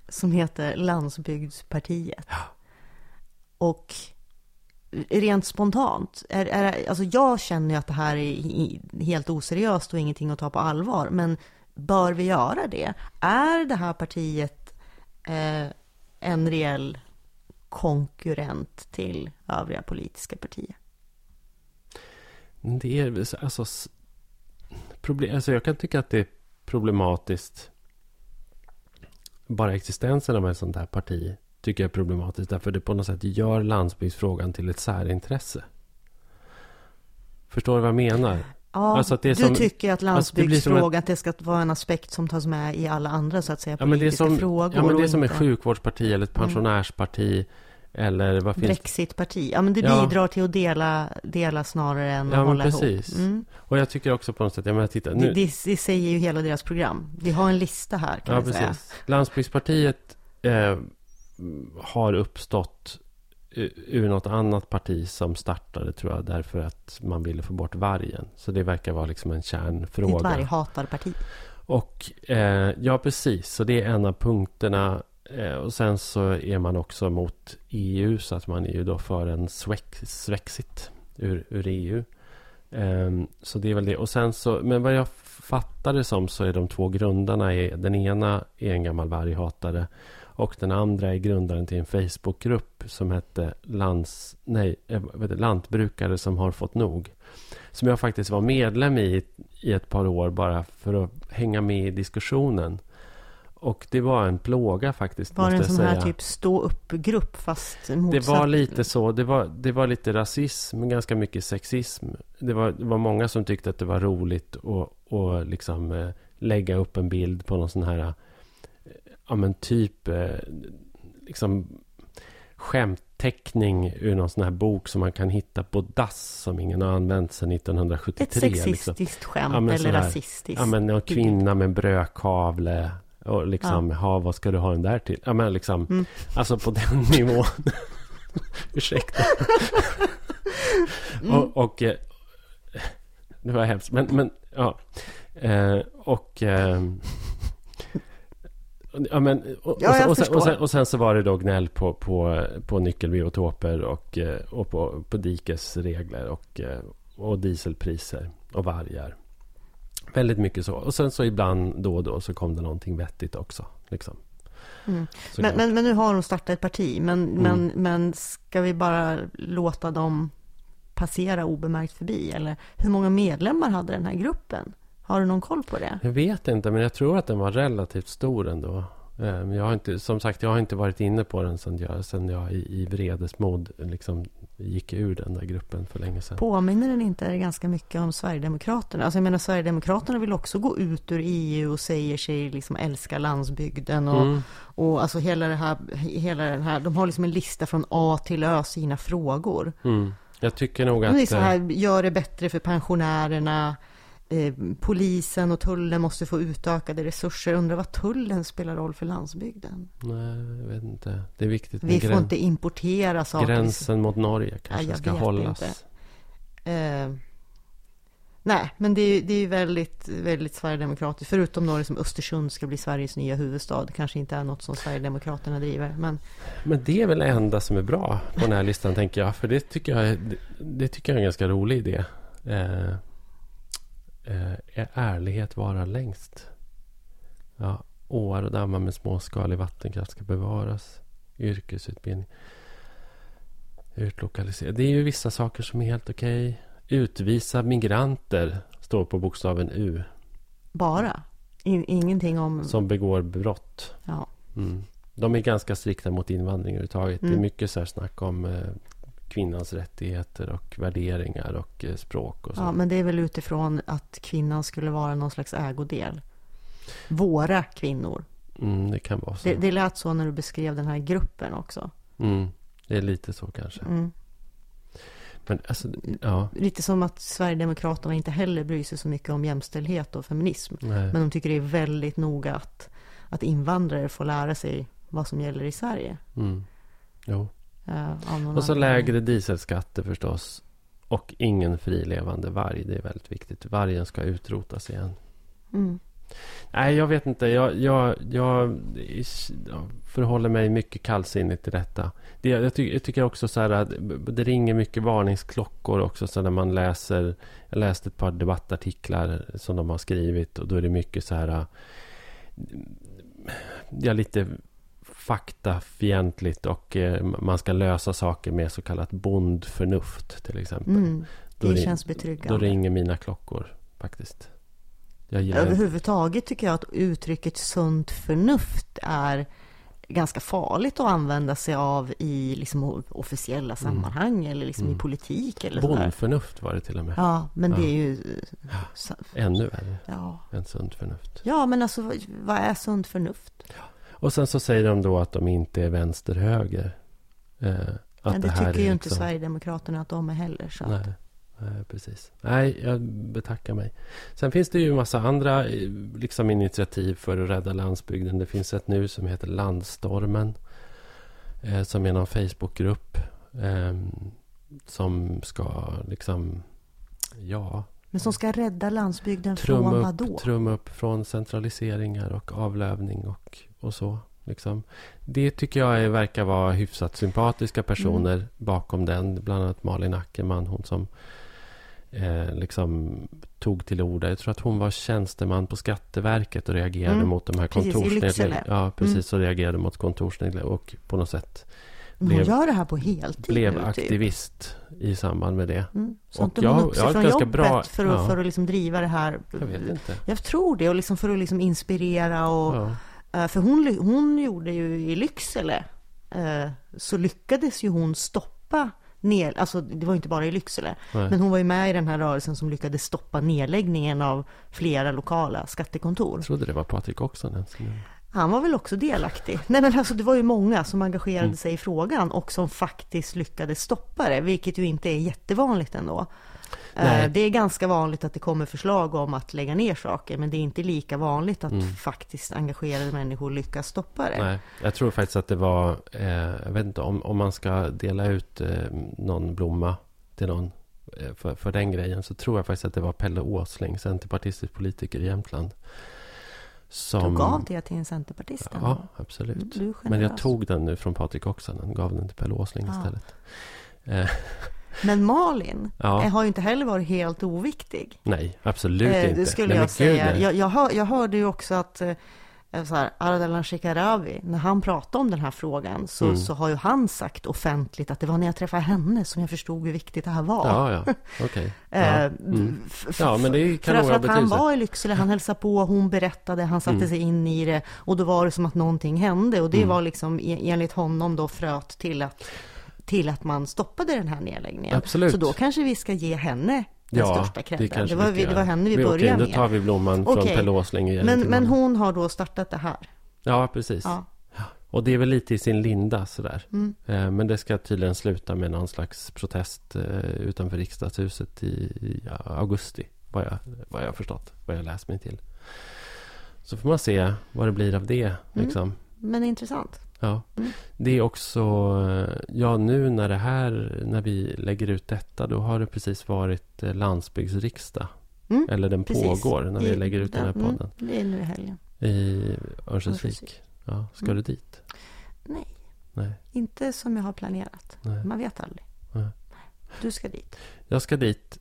som heter Landsbygdspartiet. Och rent spontant, är, är, alltså jag känner ju att det här är helt oseriöst och ingenting att ta på allvar. Men bör vi göra det? Är det här partiet eh, en reell konkurrent till övriga politiska partier? Det är alltså, problem, alltså jag kan tycka att det är problematiskt. Bara existensen av ett sånt här parti tycker jag är problematiskt. Därför det på något sätt gör landsbygdsfrågan till ett särintresse. Förstår du vad jag menar? Ja, Alltså att det du som- tycker att alltså det landsbygdsfrågan, att det ska vara en aspekt som tas med i alla andra så att säga Ja men det som, frågor. ja, men det är som ett Mm. sjukvårdsparti eller ett pensionärsparti. Eller vad finns det? Brexitparti. Ja, men det Ja. bidrar till att dela, dela snarare än att Ja men hålla precis. ihop. Mm. Och jag tycker också på något sätt, jag menar titta Det, nu. det, det säger ju hela deras program. Vi har en lista här kan Ja, vi säga. precis. Landsbygdspartiet eh, har uppstått ur något annat parti som startade, tror jag, därför att man ville få bort vargen. Så det verkar vara liksom en är ett kärnfråga. varghatarparti. Och eh, ja, precis. Så det är en av punkterna. Eh, och sen så är man också mot EU, så att man är ju då för en Swex- Swexit ur, ur EU. Ehm, så det är väl det. Och sen så, men vad jag fattar det som så är de två grundarna, är, den ena är en gammal varghatare och den andra är grundaren till en Facebookgrupp som hette lands, nej, eh, det, Lantbrukare som har fått nog. Som jag faktiskt var medlem i i ett par år bara för att hänga med i diskussionen. Och det var en plåga faktiskt, Var det en sån här typ stå upp-grupp fast Det motsatt? var lite så. Det var, det var lite rasism, ganska mycket sexism. Det var, det var många som tyckte att det var roligt att, att liksom, eh, lägga upp en bild på någon sån här, ja men typ, eh, liksom skämtteckning ur någon sån här bok som man kan hitta på dass som ingen har använt sedan Ett 1973. Liksom. sexistiskt skämt Ja, eller här- rasistiskt. Ja, men en kvinna med en brödkavle. Och liksom, ja. vad ska du ha den där till? Ja, men liksom, Mm. alltså på den nivån. Ursäkta. Mm. Och, och eh, det var hemskt. Men, men ja. Eh, och... Eh, Ja, men, och, Ja, och, sen, och, sen, och, sen, så var det då gnäll på, på, på nyckelbiotoper och, eh, och på, på dikesregler och, eh, och dieselpriser och vargar. Väldigt mycket så. Och sen så ibland då och då så kom det någonting vettigt också. Liksom. Mm. Men, men, men nu har de startat ett parti. Men, Mm. men, men ska vi bara låta dem passera obemärkt förbi? Eller hur många medlemmar hade den här gruppen? Har du någon koll på det? Jag vet inte, men jag tror att den var relativt stor ändå. Eh, jag har inte, som sagt, jag har inte varit inne på den sedan jag, sedan jag i, i vredesmod liksom gick ur den där gruppen för länge sedan. Påminner den inte ganska mycket om Sverigedemokraterna? Alltså jag menar Sverigedemokraterna vill också gå ut ur EU och säger sig liksom älska landsbygden och, Mm. och alltså hela det här, hela den här, de har liksom en lista från A till Ö sina frågor. Mm. Jag tycker nog att... Det är så eh, här, gör det bättre för pensionärerna, eh, polisen och tullen måste få utökade resurser. Undrar vad tullen spelar roll för landsbygden? Nej, jag vet inte. Det är viktigt Vi får inte importera saker. gränsen mot Norge kanske jag ska hållas. Eh, nej, men det är det är väldigt, väldigt Sverigedemokratiskt. Förutom då som Östersund ska bli Sveriges nya huvudstad. Det kanske inte är något som Sverigedemokraterna driver. Men Men det är väl det enda som är bra på den här listan, tänker jag. För det tycker jag det, det tycker jag är en ganska rolig idé. Eh, eh, är ärlighet vara längst? Ja, åar och dammar med småskalig vattenkraft ska bevaras. Yrkesutbildning. Utlokalisera. Det är ju vissa saker som är helt okej. Utvisa migranter står på bokstaven U. bara. In, ingenting om... Som begår brott. Ja. Mm. De är ganska strikta mot invandring överhuvudtaget. Det är Mm. mycket så här snack om eh, kvinnans rättigheter och värderingar och eh, språk och så. ja, men det är väl utifrån att kvinnan skulle vara någon slags ägodel. Våra kvinnor. Mm, det kan vara så. Det, det lät så när du beskrev den här gruppen också. Mm. Det är lite så kanske. Mm. Men alltså, ja. Lite som att Sverigedemokraterna inte heller bryr sig så mycket om jämställdhet och feminism. Nej. Men de tycker det är väldigt noga att, att invandrare får lära sig vad som gäller i Sverige. Mm. Jo. Någon Och så lägre dieselskatter förstås. Och ingen frilevande varg. Det är väldigt viktigt. Vargen ska utrotas igen. Mm. Nej, jag vet inte. Jag, jag, jag, förhåller mig mycket kallsinnigt till detta. Det, jag, ty, jag tycker också så att det ringer mycket varningsklockor också. Så när man läser... Jag läste ett par debattartiklar som de har skrivit. Och då är det mycket så här... Ja, lite faktafientligt och eh, man ska lösa saker med så kallat bondförnuft till exempel. Mm. Då Det ring- känns Då betryggande. ringer mina klockor faktiskt. Överhuvudtaget tycker jag att uttrycket sunt förnuft är ganska farligt att använda sig av i liksom officiella sammanhang eller liksom i Mm. politik eller bondförnuft var det till och med. Ja, men det Ja. är ju... så- Ännu värre Ja. än sunt förnuft. ja, men alltså vad- är sunt förnuft? Och sen så säger de då att de inte är vänster-höger. Eh, att Men det, här tycker ju är inte liksom- Sverigedemokraterna att de är heller. Så Nej, nej, precis. Nej, jag betackar mig. Sen finns det ju en massa andra eh, liksom, initiativ för att rädda landsbygden. Det finns ett nu som heter Landstormen. Eh, som är någon Facebookgrupp. Eh, som ska liksom, ja, Men som ska rädda landsbygden från upp, vad då? trumma upp från centraliseringar och avlövning och, och så. Liksom. Det tycker jag är, verkar vara hyfsat sympatiska personer Mm. bakom den. Bland annat Malin Ackerman, hon som eh, liksom tog till orda. Jag tror att hon var tjänsteman på Skatteverket och reagerade Mm, mot de här kontorsnedläggningarna. Ja, precis. Mm. Så reagerade mot kontorsnedläggningar och på något sätt Men hon blev- gör det här på heltid blev nu, typ. aktivist i samband med det. Mm. Så Och inte hon jag- upp sig jag från ganska jobbet bra- för att, ja. för att liksom driva det här. Jag. Jag tror det, och liksom för att liksom inspirera och... Ja. Eh, För hon, hon gjorde ju i Lycksele, eh, så lyckades ju hon stoppa ner, alltså det var ju inte bara i Lycksele, Nej. men hon var ju med i den här rörelsen som lyckades stoppa nedläggningen av flera lokala skattekontor. Jag trodde det var Patrik som- Han var väl också delaktig. Nej men alltså det var ju många som engagerade Mm. sig i frågan och som faktiskt lyckades stoppa det, vilket ju inte är jättevanligt ändå. Eh, Nej. Det är ganska vanligt att det kommer förslag om att lägga ner saker, men det är inte lika vanligt att Mm. faktiskt engagerade människor lyckas stoppa det. Nej, jag tror faktiskt att det var, eh, jag vet inte, om, om man ska dela ut eh, någon blomma till någon eh, för, för den grejen så tror jag faktiskt att det var Pelle Åsling, centerpartistisk politiker i Jämtland. Som, Du gav det till en centerpartist? Ja, absolut. Men jag tog den nu från Patrik Oksanen, gav den till Pelle Åsling Ja. istället. Eh, Men Malin Ja. eh, har ju inte heller varit helt oviktig. nej, absolut Eh, inte. Det skulle nej, jag säga. Jag, jag, hör, jag hörde ju också att eh, så här, Ardalan Shekarabi, när han pratade om den här frågan så, Mm. så har ju han sagt offentligt att det var när jag träffade henne som jag förstod hur viktigt det här var. Ja, ja. Eh, Ja. Mm. Ja, men det kan för, för att han var i Lycksele, han hälsade på, hon berättade, han satte Mm. sig in i det och då var det som att någonting hände och det Mm. var liksom e- enligt honom då fröt till att till att man stoppade den här nedläggningen. Absolut. Så då kanske vi ska ge henne den Ja, största det credden. kanske Det, var, vi det var henne vi, Vi- började okej, med. då tar vi blomman från Okej. Pelle Åsling Men, men hon har då startat det här. Ja, precis. Ja. Och det är väl lite i sin linda sådär. Mm. Eh, Men det ska tydligen sluta med någon slags protest eh, utanför riksdagshuset i, augusti. Vad jag, vad jag har förstått. Vad jag läst mig till. Så får man se vad det blir av det. Liksom. Men intressant. Ja. Mm. Det är också... Ja, nu när det här... När vi lägger ut detta. Då har det precis varit eh, landsbygdsriksdag. Mm. Eller den Precis. pågår när vi I- lägger ut den här mm, podden. Det är nu i helgen. I Örnsköldsvik. Örnsköldsvik. Ja, ska Mm. du dit? Nej, Nej. inte som jag har planerat. Nej. Man vet aldrig. Nej. Du ska dit. Jag ska dit.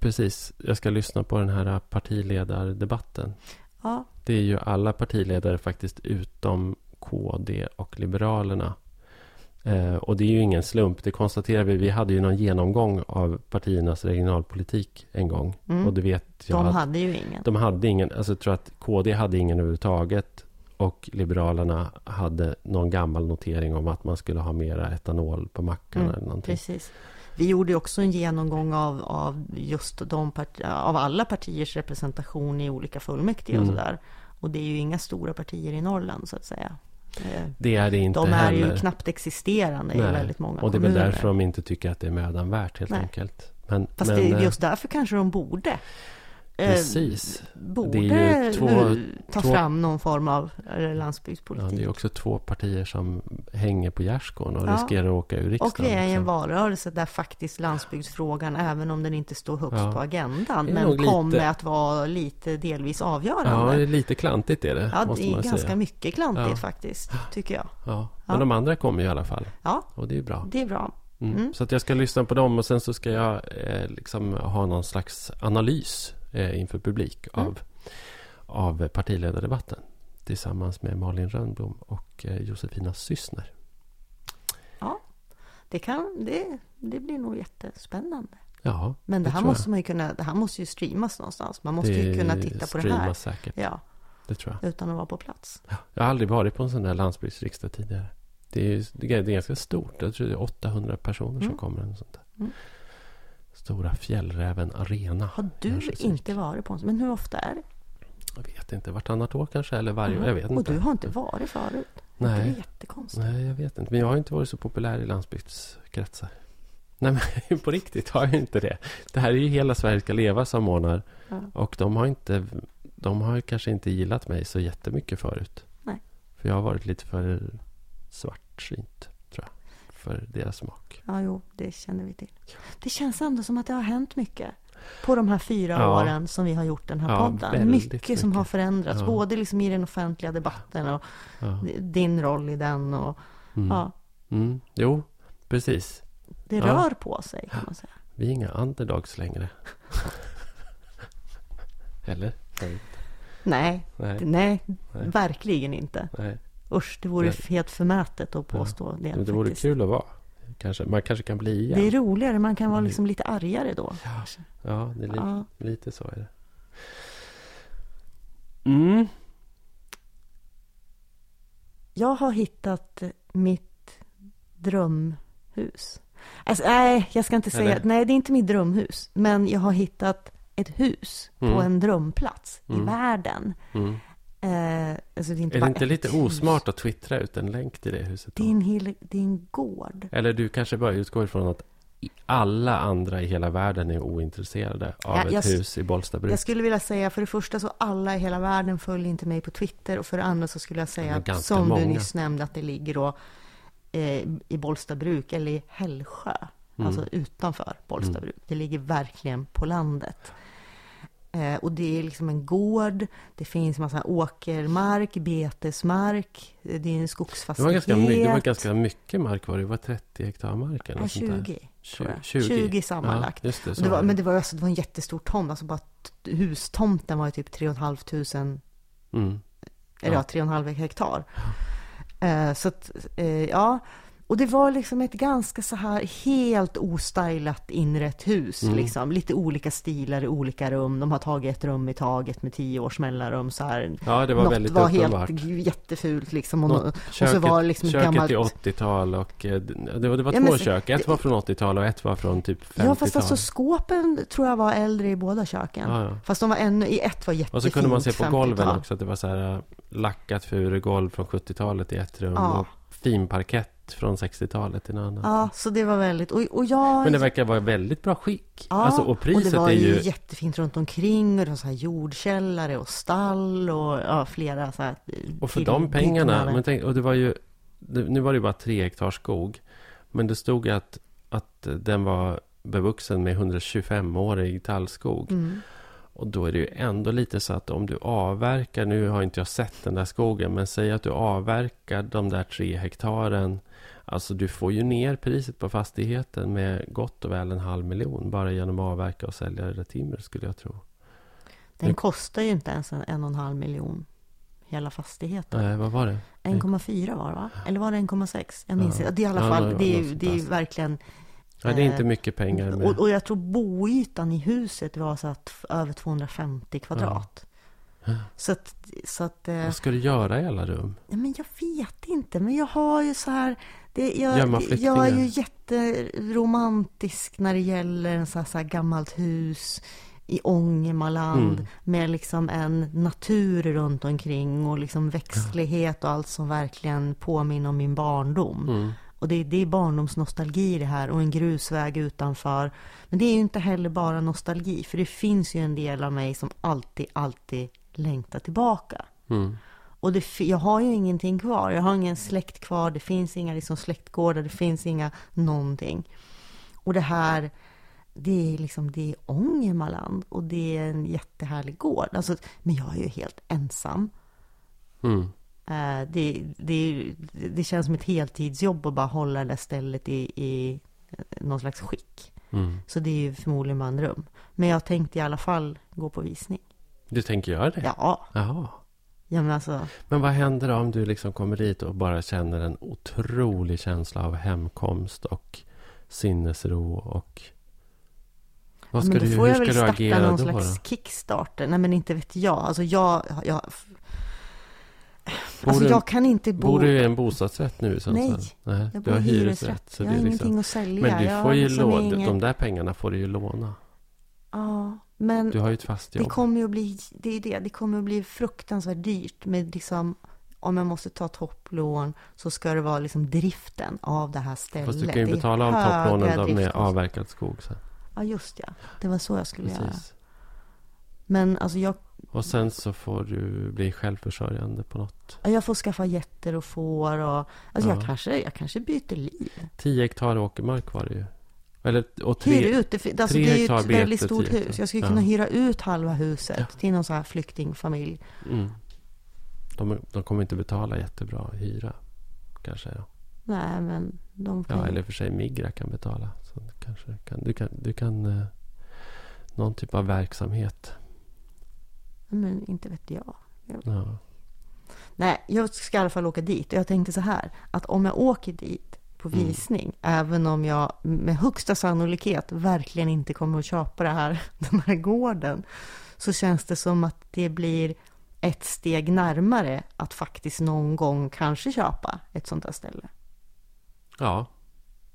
Precis. Jag ska lyssna på den här partiledardebatten. Ja, Det är ju alla partiledare faktiskt utom KD och Liberalerna. Eh, och det är ju ingen slump. Det konstaterar vi. Vi hade ju någon genomgång av partiernas regionalpolitik en gång. Mm. Och det vet jag de att hade ju ingen. de hade ingen. Alltså jag tror att KD hade ingen överhuvudtaget. Och Liberalerna hade någon gammal notering om att man skulle ha mera etanol på mackarna Mm, eller någonting. Precis. Vi gjorde också en genomgång av, av just de av alla partiers representation i olika fullmäktige och Mm. sådär. Och det är ju inga stora partier i Norrland så att säga. Eh, Det är det inte De är heller. ju knappt existerande i Nej. väldigt många Och det är väl kommuner. därför de inte tycker att det är mödan värt helt Nej. enkelt. Men, Fast men, det är eh, just därför kanske de borde. Precis. Borde Det är två- ta två- fram någon form av eh, Ja, landsbygdspolitik. det är också två partier som hänger på gärdsgården och Ja. riskerar att åka ur riksdagen. och vi är i en liksom. valrörelse där faktiskt landsbygdsfrågan, även om den inte står högst Ja. på agendan, men nog lite- kommer att vara lite delvis Ja, avgörande. det är lite klantigt är det. Ja, det är ganska säga. mycket klantigt Ja. faktiskt, tycker jag. Ja. Men Ja. de andra kommer ju i alla fall. Ja, Och det är bra. det är bra. Mm. Mm. Så att jag ska lyssna på dem och sen så ska jag eh, liksom ha någon slags analys eh, inför publik Mm. av, av partiledardebatten. Tillsammans med Malin Rönnblom och eh, Josefina Syssner. Det, kan, det, det blir nog jättespännande. Ja, Men det, här tror jag. måste man ju kunna, det här måste ju streamas någonstans. Man måste ju kunna titta på det här. säkert. Ja, Det tror jag. utan att vara på plats. Jag har aldrig varit på en sån där landsbygdsriksdag tidigare. Det är, det är det ganska stort. Jag tror det är 800 personer som Mm. kommer. Eller sånt. Mm. Stora Fjällräven Arena. Har du inte varit på en? Men hur ofta är det? Jag vet inte. Vartannat år kanske? Eller varje? Mhm. Jag vet Och inte. du har inte varit förut? Nej. Det är jättekonstigt. Nej, jag vet inte. Men jag har inte varit så populär i landsbygdskretsar. Nej, men på riktigt har jag inte det. Det här är ju Hela Sverige ska leva som ordnar. Ja. Och de har inte... De har kanske inte gillat mig så jättemycket förut. Nej. För jag har varit lite för svartsynt. För deras smak. Ja, jo, det känner vi till. Det känns ändå som att det har hänt mycket. På de här fyra Ja. åren som vi har gjort den här Ja, podden. väldigt Mycket, som mycket. har förändrats. Ja. Både liksom i den offentliga debatten och din roll i den. Och, Mm. ja, Mm. Jo, precis. det rör på sig kan man säga. Vi är inga underdogs längre. Eller? Nej. Nej, Nej. nej, Nej. verkligen inte. Nej. Usch, det vore Nej. helt förmätet att påstå det. Men det vore faktiskt. kul att vara. Kanske, man kanske kan bli igen. Det är roligare, man kan vara liksom lite argare då. Ja, det är li- Ja. lite så är det. Mm. Jag har hittat mitt drömhus. Alltså, nej, jag ska inte säga... Eller? Nej, det är inte mitt drömhus. Men jag har hittat ett hus på Mm. en drömplats i Mm. världen. Mm. Eh, alltså det är inte Är det inte lite hus. osmart att twittra ut en länk till det huset? Då? Det är en, hel, det är en gård. Eller du kanske bara utgår ifrån att alla andra i hela världen är ointresserade av Ja, ett jag- hus i Bollstabruk. Jag skulle vilja säga, för det första så alla i hela världen följer inte mig på Twitter. Och för det andra så skulle jag Ja, säga, att, som många. du nyss nämnde, att det ligger då eh, i Bollstabruk eller i Hällsjö. Mm. Alltså utanför Bollstabruk. Det ligger verkligen på landet. Eh, och det är liksom en gård. Det finns massa åkermark, betesmark. eh, Det är en det, var skogsfastighet. ganska, my- det var ganska mycket mark var det? Det var 30 hektar mark eller Ja, något sånt där. 20. Tju- tror jag. 20. 20 sammanlagt. Ja, det, det var, men det var, alltså, det var en jättestor tomt. Alltså bara hustomten var ju typ 3 500 Mm. eller Ja. ja, 3,5 hektar. Eh, så att, ja. Och det var liksom ett ganska så här helt ostylat inrett hus. Mm. Liksom. Lite olika stilar i olika rum. De har tagit ett rum i taget med tio års mellanrum. Så här. Ja, det var Något väldigt var uppenbart. helt jättefult liksom. Och, Något- och köket, så var liksom köket gammalt... i 80-tal och eh, det var, det var Ja, två men- kök. Ett var från 80-tal och ett var från typ 50-tal. Ja, fast alltså skåpen tror jag var äldre i båda köken. Ja, ja. Fast de var ännu, i ett var jättefint Och så kunde man se på 50-tal. golven också att det var så här äh, lackat furugolv från 70-talet i ett rum Ja. och fin parkett från 60-talet i en annan. Ja, så det var väldigt... Och, och jag... Men det verkar vara väldigt bra skick. Ja, alltså, och priset och det var är ju jättefint runt omkring och det var så här jordkällare och stall och ja, flera så här Och för till- de pengarna, men tänk, och det var ju... Nu var det ju bara tre hektar skog. Men det stod att, att den var bevuxen med 125-årig tallskog. Mm. Och då är det ju ändå lite så att om du avverkar, nu har inte jag sett den där skogen, men säg att du avverkar de där tre hektaren. Alltså du får ju ner priset på fastigheten med gott och väl en halv miljon bara genom att avverka och sälja det där timret skulle jag tro. Den det- kostar ju inte ens en, en och en halv miljon hela fastigheten. Nej, vad var det? 1,4 var det va? Eller var det 1,6? Jag minns Ja. inte. Det är i alla Ja, fall, något det är, det är ju där. verkligen... Ja, det är inte Eh, mycket pengar med... Och, och jag tror boytan i huset var så att över 250 kvadrat. Så att, så att eh, Vad ska du göra i alla rum? Ja, men jag vet inte, men jag har ju så här... Det, jag, jag är ju jätteromantisk när det gäller en så så här gammalt hus. i Ångermanland Mm. med liksom en natur runt omkring och liksom växtlighet och allt som verkligen påminner om min barndom. Mm. Och det, det är barndomsnostalgi det här och en grusväg utanför. Men det är ju inte heller bara nostalgi, för det finns ju en del av mig som alltid, alltid längtar tillbaka. Mm. Och det, jag har ju ingenting kvar. Jag har ingen släkt kvar. Det finns inga liksom släktgårdar. Det finns inga någonting. Och det här, det är liksom, det är Ångermanland. Och det är en jättehärlig gård. Alltså, men jag är ju helt ensam. Mm. Eh, det, det, det känns som ett heltidsjobb att bara hålla det där stället i, i någon slags skick. Mm. Så det är ju förmodligen en dröm. Men jag tänkte i alla fall gå på visning. Du tänker göra det? Ja, Jaha. Ja men alltså. Men vad händer om du liksom kommer dit och bara känner en otrolig känsla av hemkomst och sinnesro och... Vad ska men då du, får jag väl starta någon då? slags då? kickstarter. Nej men inte vet jag. Alltså jag, jag, Bor alltså du- jag kan inte bo... Bor du i en bostadsrätt nu Sundsvall? Nej, Nej jag bor i hyresrätt. Så jag det har är ingenting liksom... att sälja. Men du får ju liksom låna, inget- de där pengarna får du ju låna. Ja, men Du har ju ett fast det jobb. kommer ju att bli, det är det, det kommer att bli fruktansvärt dyrt med liksom om jag måste ta topplån så ska det vara liksom driften av det här stället. Fast du kan ju Det betala av topplånen då med avverkad skog sen. Ja, just ja. Det var så jag skulle göra. Precis. Men alltså jag, Och sen så får du bli självförsörjande på något. jag får skaffa getter och får och alltså jag, Ja. kanske, jag kanske byter liv. 10 hektar åkermark var det ju. Eller, och Hyr tre, ut, det, alltså det är ju ett väldigt stort hus. hektar. Jag skulle Ja. kunna hyra ut halva huset till någon så här flyktingfamilj. mm. de, de kommer inte betala jättebra hyra. Kanske. Ja, Nej, men de kan ja eller för sig Migra kan betala. Så kanske kan, du kan, du kan eh, någon typ av verksamhet. Men inte vet jag. Ja. Nej, jag ska i alla fall åka dit. Och jag tänkte så här, att om jag åker dit på Mm. visning, även om jag med högsta sannolikhet verkligen inte kommer att köpa det här, den här gården, så känns det som att det blir ett steg närmare att faktiskt någon gång kanske köpa ett sånt här ställe. ja.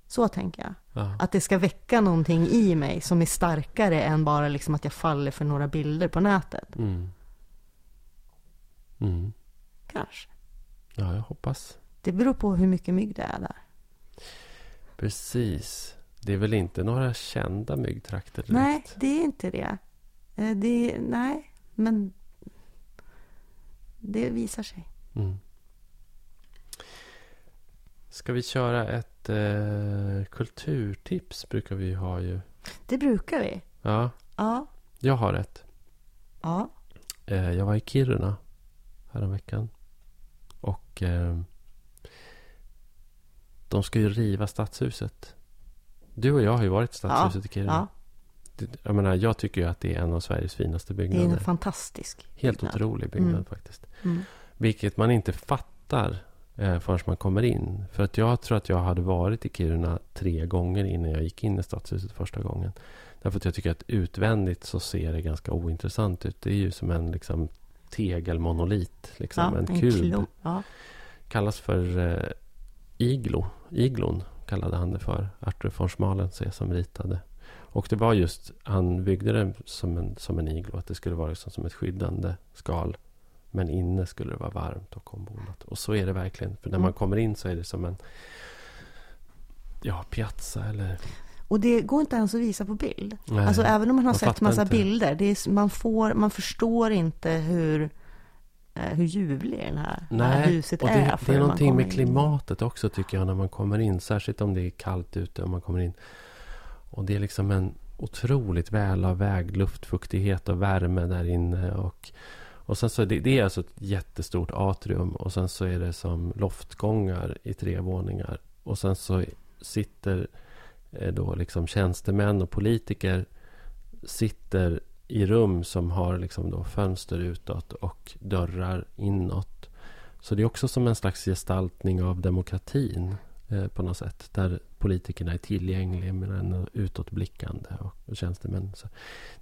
Så tänker jag. ja. Att det ska väcka någonting i mig som är starkare än bara liksom att jag faller för några bilder på nätet. Mm. Mm. Kanske. Ja, jag hoppas. Det beror på hur mycket mygg det är där. Precis. Det är väl inte några kända myggtrakter direkt? Nej, det är inte det. Eh, det nej, men det visar sig. Mm. Ska vi köra ett eh, kulturtips? Brukar vi ha ju. Det brukar vi. Ja, Ja, jag har ett. ja. Eh, jag var i Kiruna häromveckan. Och eh, de ska ju riva stadshuset. Du och jag har ju varit i stadshuset i Kiruna. ja. Jag menar, jag tycker ju att det är en av Sveriges finaste Det är byggnader. en fantastisk Helt byggnad. otrolig byggnad Mm. faktiskt. Mm. Vilket man inte fattar eh, förrän man kommer in. För att jag tror att jag hade varit i Kiruna tre gånger innan jag gick in i stadshuset första gången. Därför att jag tycker att utvändigt så ser det ganska ointressant ut. Det är ju som en liksom, tegelmonolit. Liksom, Ja, en, kub. klo. Ja. Kallas för eh, iglo. Iglon kallade han det för. Arthur von Schmalensee som ritade. Och det var just, han byggde det som en, som en iglo. Att det skulle vara liksom som ett skyddande skal. Men inne skulle det vara varmt och ombonat. Och så är det verkligen. För när man Mm. kommer in så är det som en ja, piazza eller... Och det går inte ens att visa på bild. Nej, Alltså även om man har man sett massa inte. bilder. Det är, man, får, man förstår inte hur, hur ljuvlig den här, det här Nej, huset och det, är. det är någonting med in. klimatet också tycker jag när man kommer in. Särskilt om det är kallt ute och man kommer in. Och det är liksom en otroligt välavvägd luftfuktighet och värme där inne. Och, och sen så är det, det är alltså ett jättestort atrium. Och sen så är det som loftgångar i tre våningar. Och sen så sitter eh, då liksom tjänstemän och politiker sitter i rum som har liksom då fönster utåt och dörrar inåt. Så det är också som en slags gestaltning av demokratin eh, på något sätt. Där politikerna är tillgängliga men utåtblickande och, tjänstemän. Så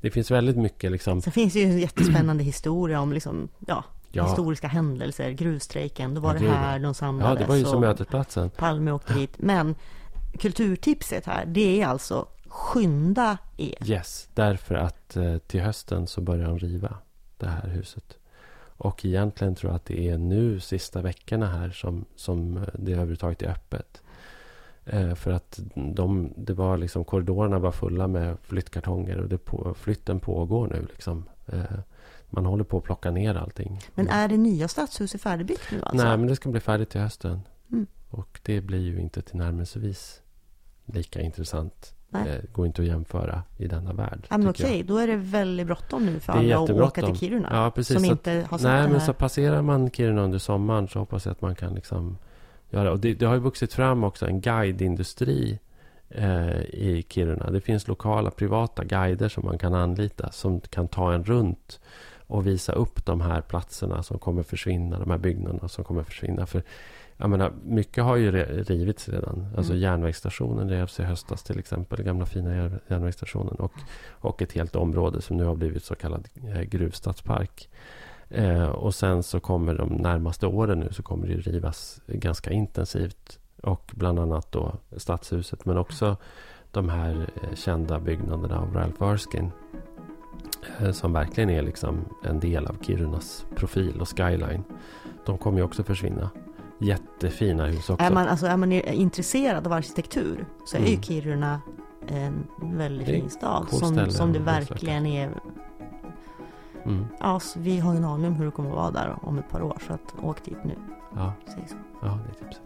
det finns väldigt mycket liksom... Sen finns det ju en jättespännande historia om liksom, ja, Ja, historiska händelser. Gruvstrejken, då var Ja, det gud, här de samlades. ja det var ju som mötesplatsen. Palme åkte dit. Men kulturtipset här, det är alltså skynda er. Yes, därför att eh, till hösten så börjar de riva det här huset. Och egentligen tror jag att det är nu sista veckorna här som, som det överhuvudtaget är öppet. Eh, för att de, det var liksom, korridorerna var fulla med flyttkartonger och det på, flytten pågår nu. Liksom. Eh, man håller på att plocka ner allting. Men är det nya stadshuset färdigbyggt nu alltså? Nej, men det ska bli färdigt till hösten. Mm. Och det blir ju inte tillnärmelsevis lika intressant. Nej. Eh, går inte att jämföra i denna värld. Ja, men tycker jag. okej, då är det väldigt bråttom nu för alla att åka till Kiruna. Ja, precis. som Så inte har sett Nej, men här. så passerar man Kiruna under sommaren så hoppas jag att man kan liksom göra... Och det, det har ju vuxit fram också en guideindustri eh, i Kiruna. Det finns lokala privata guider som man kan anlita som kan ta en runt och visa upp de här platserna som kommer försvinna, de här byggnaderna som kommer försvinna. För jag menar, mycket har ju rivits redan. Alltså Mm. järnvägsstationen revs i höstas till exempel, gamla fina jär- järnvägsstationen. Och, och ett helt område som nu har blivit så kallad eh, gruvstadspark. Eh, och sen så kommer de närmaste åren nu så kommer det rivas ganska intensivt. Och bland annat då Stadshuset men också de här eh, kända byggnaderna av Ralph Erskine. Eh, som verkligen är liksom en del av Kirunas profil och skyline. De kommer ju också försvinna. Jättefina hus också. Är man, alltså, är man intresserad av arkitektur så är ju Mm. Kiruna en väldigt fin stad. Som, ställe som det verkligen är. Mm. Ja, så vi har ju en aning om hur det kommer att vara där om ett par år. Så att åk dit nu. Ja, ja, det är tipset.